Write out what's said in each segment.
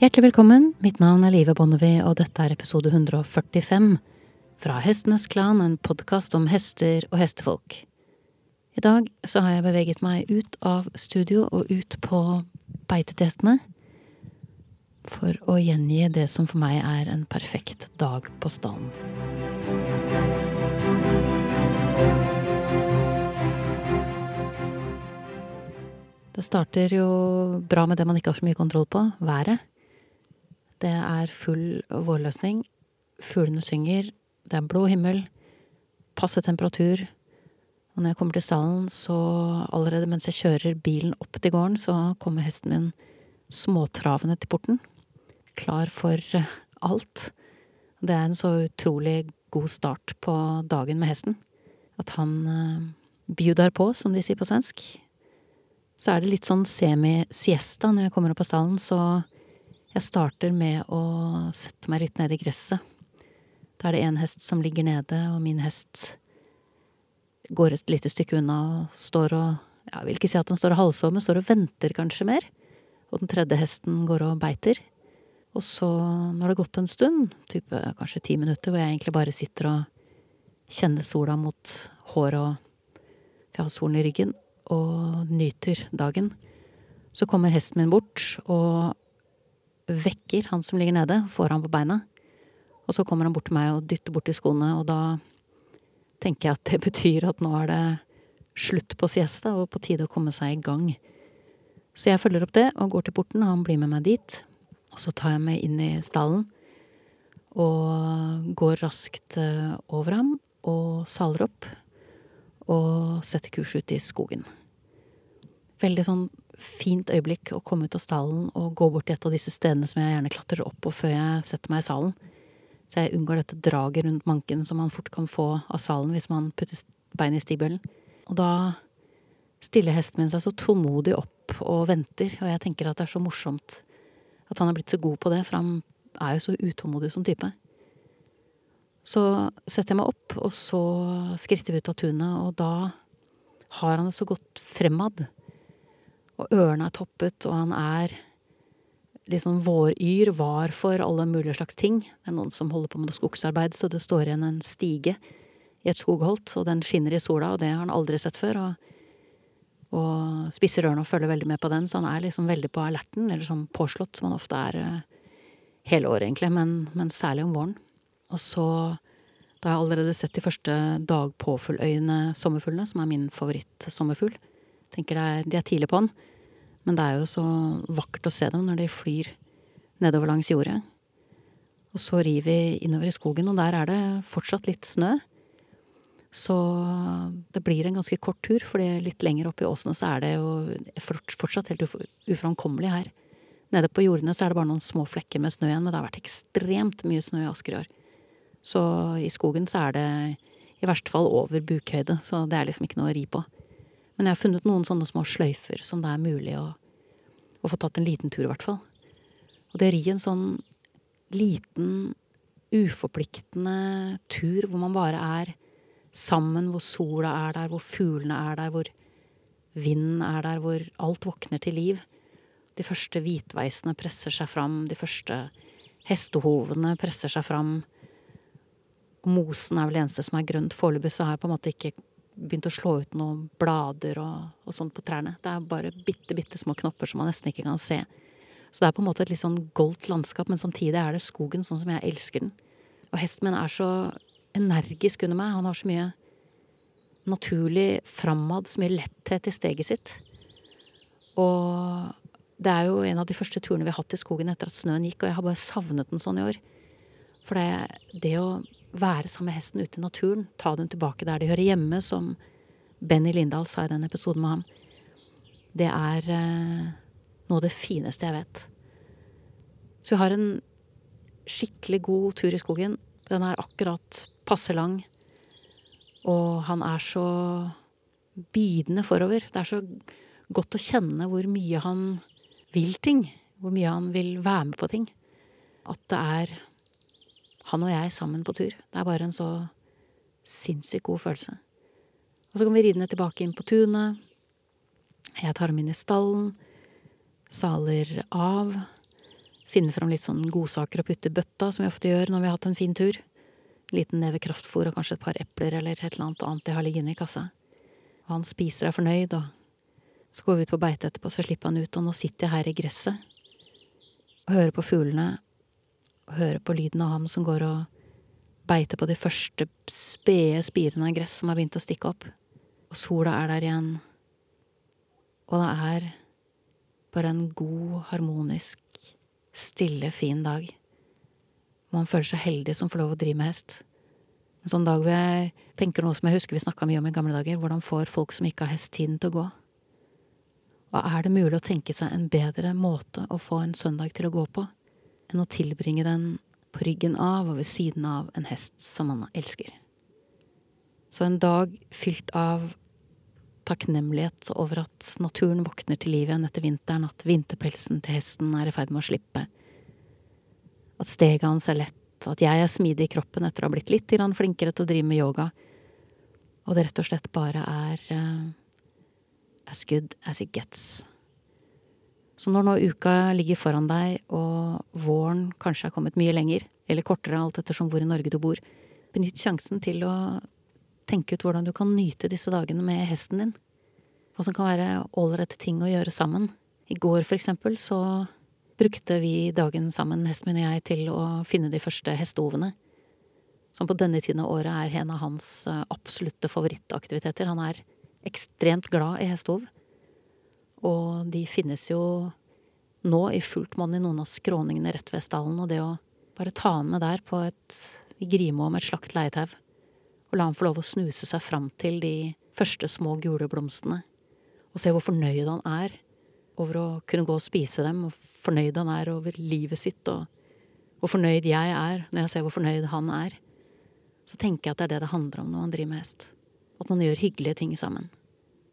Hjertelig velkommen, mitt navn er Live Bonnevie, og dette er episode 145 fra Hestenes Klan, en podkast om hester og hestefolk. I dag så har jeg beveget meg ut av studio og ut på beite til hestene for å gjengi det som for meg er en perfekt dag på stallen. Det starter jo bra med det man ikke har så mye kontroll på været. Det er full vårløsning. Fuglene synger. Det er blå himmel. Passe temperatur. Og når jeg kommer til stallen, så allerede mens jeg kjører bilen opp til gården, så kommer hesten min småtravende til porten. Klar for alt. Det er en så utrolig god start på dagen med hesten. At han bjudar bjuder på, som de sier på svensk. Så er det litt sånn semi-siesta når jeg kommer opp av stallen, så jeg starter med å sette meg litt ned i gresset. Da er det en hest som ligger nede, og min hest går et lite stykke unna og står og Jeg vil ikke si at den står og halvsover, men står og venter kanskje mer. Og den tredje hesten går og beiter. Og så, når det har gått en stund, type kanskje ti minutter, hvor jeg egentlig bare sitter og kjenner sola mot håret og Jeg har solen i ryggen, og nyter dagen. Så kommer hesten min bort og vekker han som ligger nede, får han på beina. Og så kommer han bort til meg og dytter borti skoene, og da tenker jeg at det betyr at nå er det slutt på siesta og på tide å komme seg i gang. Så jeg følger opp det og går til porten, og han blir med meg dit. Og så tar jeg meg inn i stallen og går raskt eh, over ham og saler opp og setter kurs ut i skogen veldig sånn fint øyeblikk å komme ut av stallen og gå bort til et av disse stedene som jeg gjerne klatrer opp på før jeg setter meg i salen. Så jeg unngår dette draget rundt manken som man fort kan få av salen hvis man putter beinet i stibølen. Og da stiller hesten min seg så tålmodig opp og venter, og jeg tenker at det er så morsomt at han er blitt så god på det, for han er jo så utålmodig som type. Så setter jeg meg opp, og så skritter vi ut av tunet, og da har han det så godt fremad og ørene er toppet, og han er litt sånn våryr, var for alle mulige slags ting. Det er noen som holder på med noe skogsarbeid, så det står igjen en stige i et skogholt, og den skinner i sola, og det har han aldri sett før. og og spisser ørene og følger veldig med på den, så han er liksom veldig på alerten, eller sånn påslått, som han ofte er uh, hele året, egentlig, men, men, særlig om våren. Og så, da har jeg allerede sett de første dagpåfugløyne sommerfuglene, som er min favorittsommerfugl. Tenker det er, de er tidlig på'n. Men det er jo så vakkert å se dem når de flyr nedover langs jordet. Og så rir vi innover i skogen, og der er det fortsatt litt snø. Så det blir en ganske kort tur, fordi litt lenger oppe i åsene så er det jo fortsatt helt uframkommelig her. Nede på jordene så er det bare noen små flekker med snø igjen, men det har vært ekstremt mye snø i Asker i år. Så i skogen så er det i verste fall over bukhøyde, så det er liksom ikke noe å ri på. Men jeg har funnet noen sånne små sløyfer som det er mulig å, å få tatt en liten tur, i hvert fall. Og det å ri en sånn liten, uforpliktende tur hvor man bare er sammen, hvor sola er der, hvor fuglene er der, hvor vinden er der, hvor alt våkner til liv. De første hvitveisene presser seg fram, de første hestehovene presser seg fram. Mosen er vel det eneste som er grønt. Foreløpig så har jeg på en måte ikke begynt å slå ut noen blader og, og sånt på trærne. Det er bare bitte, bitte små knopper som man nesten ikke kan se. Så det er på en måte et litt sånn goldt landskap, men samtidig er det skogen sånn som jeg elsker den. Og hesten min er så energisk under meg. Han har så mye naturlig framad, så mye letthet i steget sitt. Og det er jo en av de første turene vi har hatt i skogen etter at snøen gikk, og jeg har bare savnet den sånn i år. For det, det å være sammen med hesten ute i naturen. Ta dem tilbake der de hører hjemme, som Benny Lindahl sa i den episoden med ham. Det er eh, noe av det fineste jeg vet. Så vi har en skikkelig god tur i skogen. Den er akkurat passe lang. Og han er så bydende forover. Det er så godt å kjenne hvor mye han vil ting. Hvor mye han vil være med på ting. At det er han og jeg sammen på tur. Det er bare en så sinnssykt god følelse. Og så kommer vi ridende tilbake inn på tunet. Jeg tar dem inn i stallen, saler av, Finner fram litt sånn godsaker å putte i bøtta, som vi ofte gjør når vi har hatt en fin tur. Liten neve kraftfôr og kanskje et par epler eller et eller annet annet jeg har liggende i kassa. Og han spiser er fornøyd, og så går vi ut på beite etterpå, så slipper han ut, og nå sitter jeg her i gresset og hører på fuglene, og høre på lyden av ham som går og beiter på de første spede spirene av gress som har begynt å stikke opp, og sola er der igjen, og det er bare en god, harmonisk, stille, fin dag. Man føler seg heldig som får lov å drive med hest. En sånn dag hvor jeg tenker noe som jeg husker vi snakka mye om i gamle dager, hvordan får folk som ikke har hest, tiden til å gå? Og er det mulig å tenke seg en bedre måte å få en søndag til å gå på, enn å tilbringe den på ryggen av og ved siden av en hest som man elsker? Så en dag fylt av takknemlighet over at naturen våkner til liv igjen etter vinteren, at vinterpelsen til hesten er i ferd med å slippe, at steget hans er lett, at jeg er smidig i kroppen etter å ha blitt litt flinkere til å drive med yoga, og det rett og slett bare er uh, as good as it gets. Så når nå uka ligger foran deg, og våren kanskje er kommet mye lenger, eller kortere, alt ettersom hvor i Norge du bor, benytt sjansen til å tenke ut hvordan du kan nyte disse dagene med hesten din. Hva som kan være ålreite ting å gjøre sammen. I går, for eksempel, så brukte vi dagen sammen, hesten min og jeg, til å finne de første hestehovene. Som på denne tiden av året er en av hans eh, absolutte favorittaktiviteter. Han er ekstremt glad i hestehov. Og de finnes jo nå i fullt monn i noen av skråningene rett ved stallen, og det å bare ta han med der på et i Grimo med et slakt leietau, og la han få lov å snuse seg fram til de første små gule blomstene, og se hvor fornøyd han er over å kunne gå og spise dem, og fornøyd han er over livet sitt, og hvor fornøyd jeg er når jeg ser hvor fornøyd han er, så tenker jeg at det er det det handler om når man driver med hest. At man gjør hyggelige ting sammen.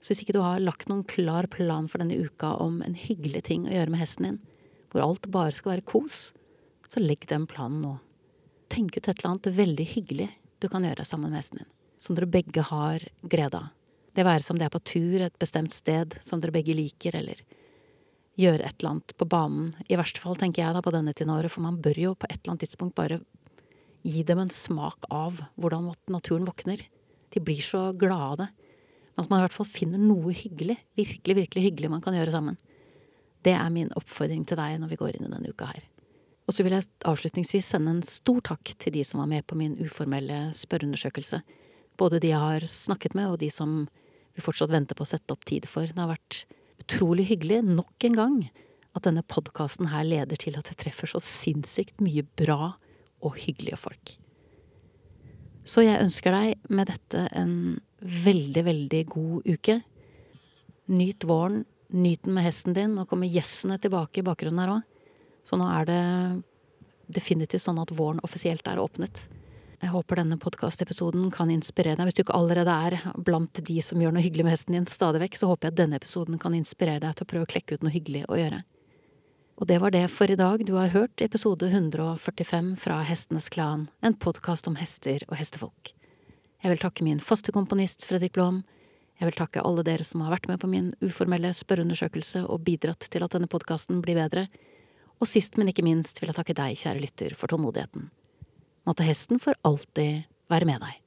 Så hvis ikke du har lagt noen klar plan for denne uka om en hyggelig ting å gjøre med hesten din, hvor alt bare skal være kos, så legg den planen nå. Tenk ut et eller annet veldig hyggelig du kan gjøre sammen med hesten din, som dere begge har glede av. Det være som det er på tur et bestemt sted som dere begge liker, eller gjøre et eller annet på banen. I verste fall, tenker jeg da, på denne tiden året, for man bør jo på et eller annet tidspunkt bare gi dem en smak av hvordan naturen våkner. De blir så glade av det. Men at man i hvert fall finner noe hyggelig, virkelig, virkelig hyggelig man kan gjøre sammen. Det er min oppfordring til deg når vi går inn i denne uka her. Og så vil jeg avslutningsvis sende en stor takk til de som var med på min uformelle spørreundersøkelse. Både de jeg har snakket med, og de som vi fortsatt venter på å sette opp tid for. Det har vært utrolig hyggelig nok en gang at denne podkasten her leder til at jeg treffer så sinnssykt mye bra og hyggelige folk. Så jeg ønsker deg med dette en veldig, veldig god uke. Nyt våren, nyt den med hesten din. Nå kommer gjessene tilbake i bakgrunnen her òg. Så nå er det definitivt sånn at våren offisielt er åpnet. Jeg håper denne podkastepisoden kan inspirere deg. Hvis du ikke allerede er blant de som gjør noe hyggelig med hesten din stadig vekk, så håper jeg at denne episoden kan inspirere deg til å prøve å klekke ut noe hyggelig å gjøre. Og det var det for i dag. Du har hørt episode 145 fra Hestenes Klan, en podkast om hester og hestefolk. Jeg vil takke min faste komponist Fredrik Blom. Jeg vil takke alle dere som har vært med på min uformelle spørreundersøkelse og bidratt til at denne podkasten blir bedre. Og sist, men ikke minst, vil jeg takke deg, kjære lytter, for tålmodigheten måtte hesten for alltid være med deg.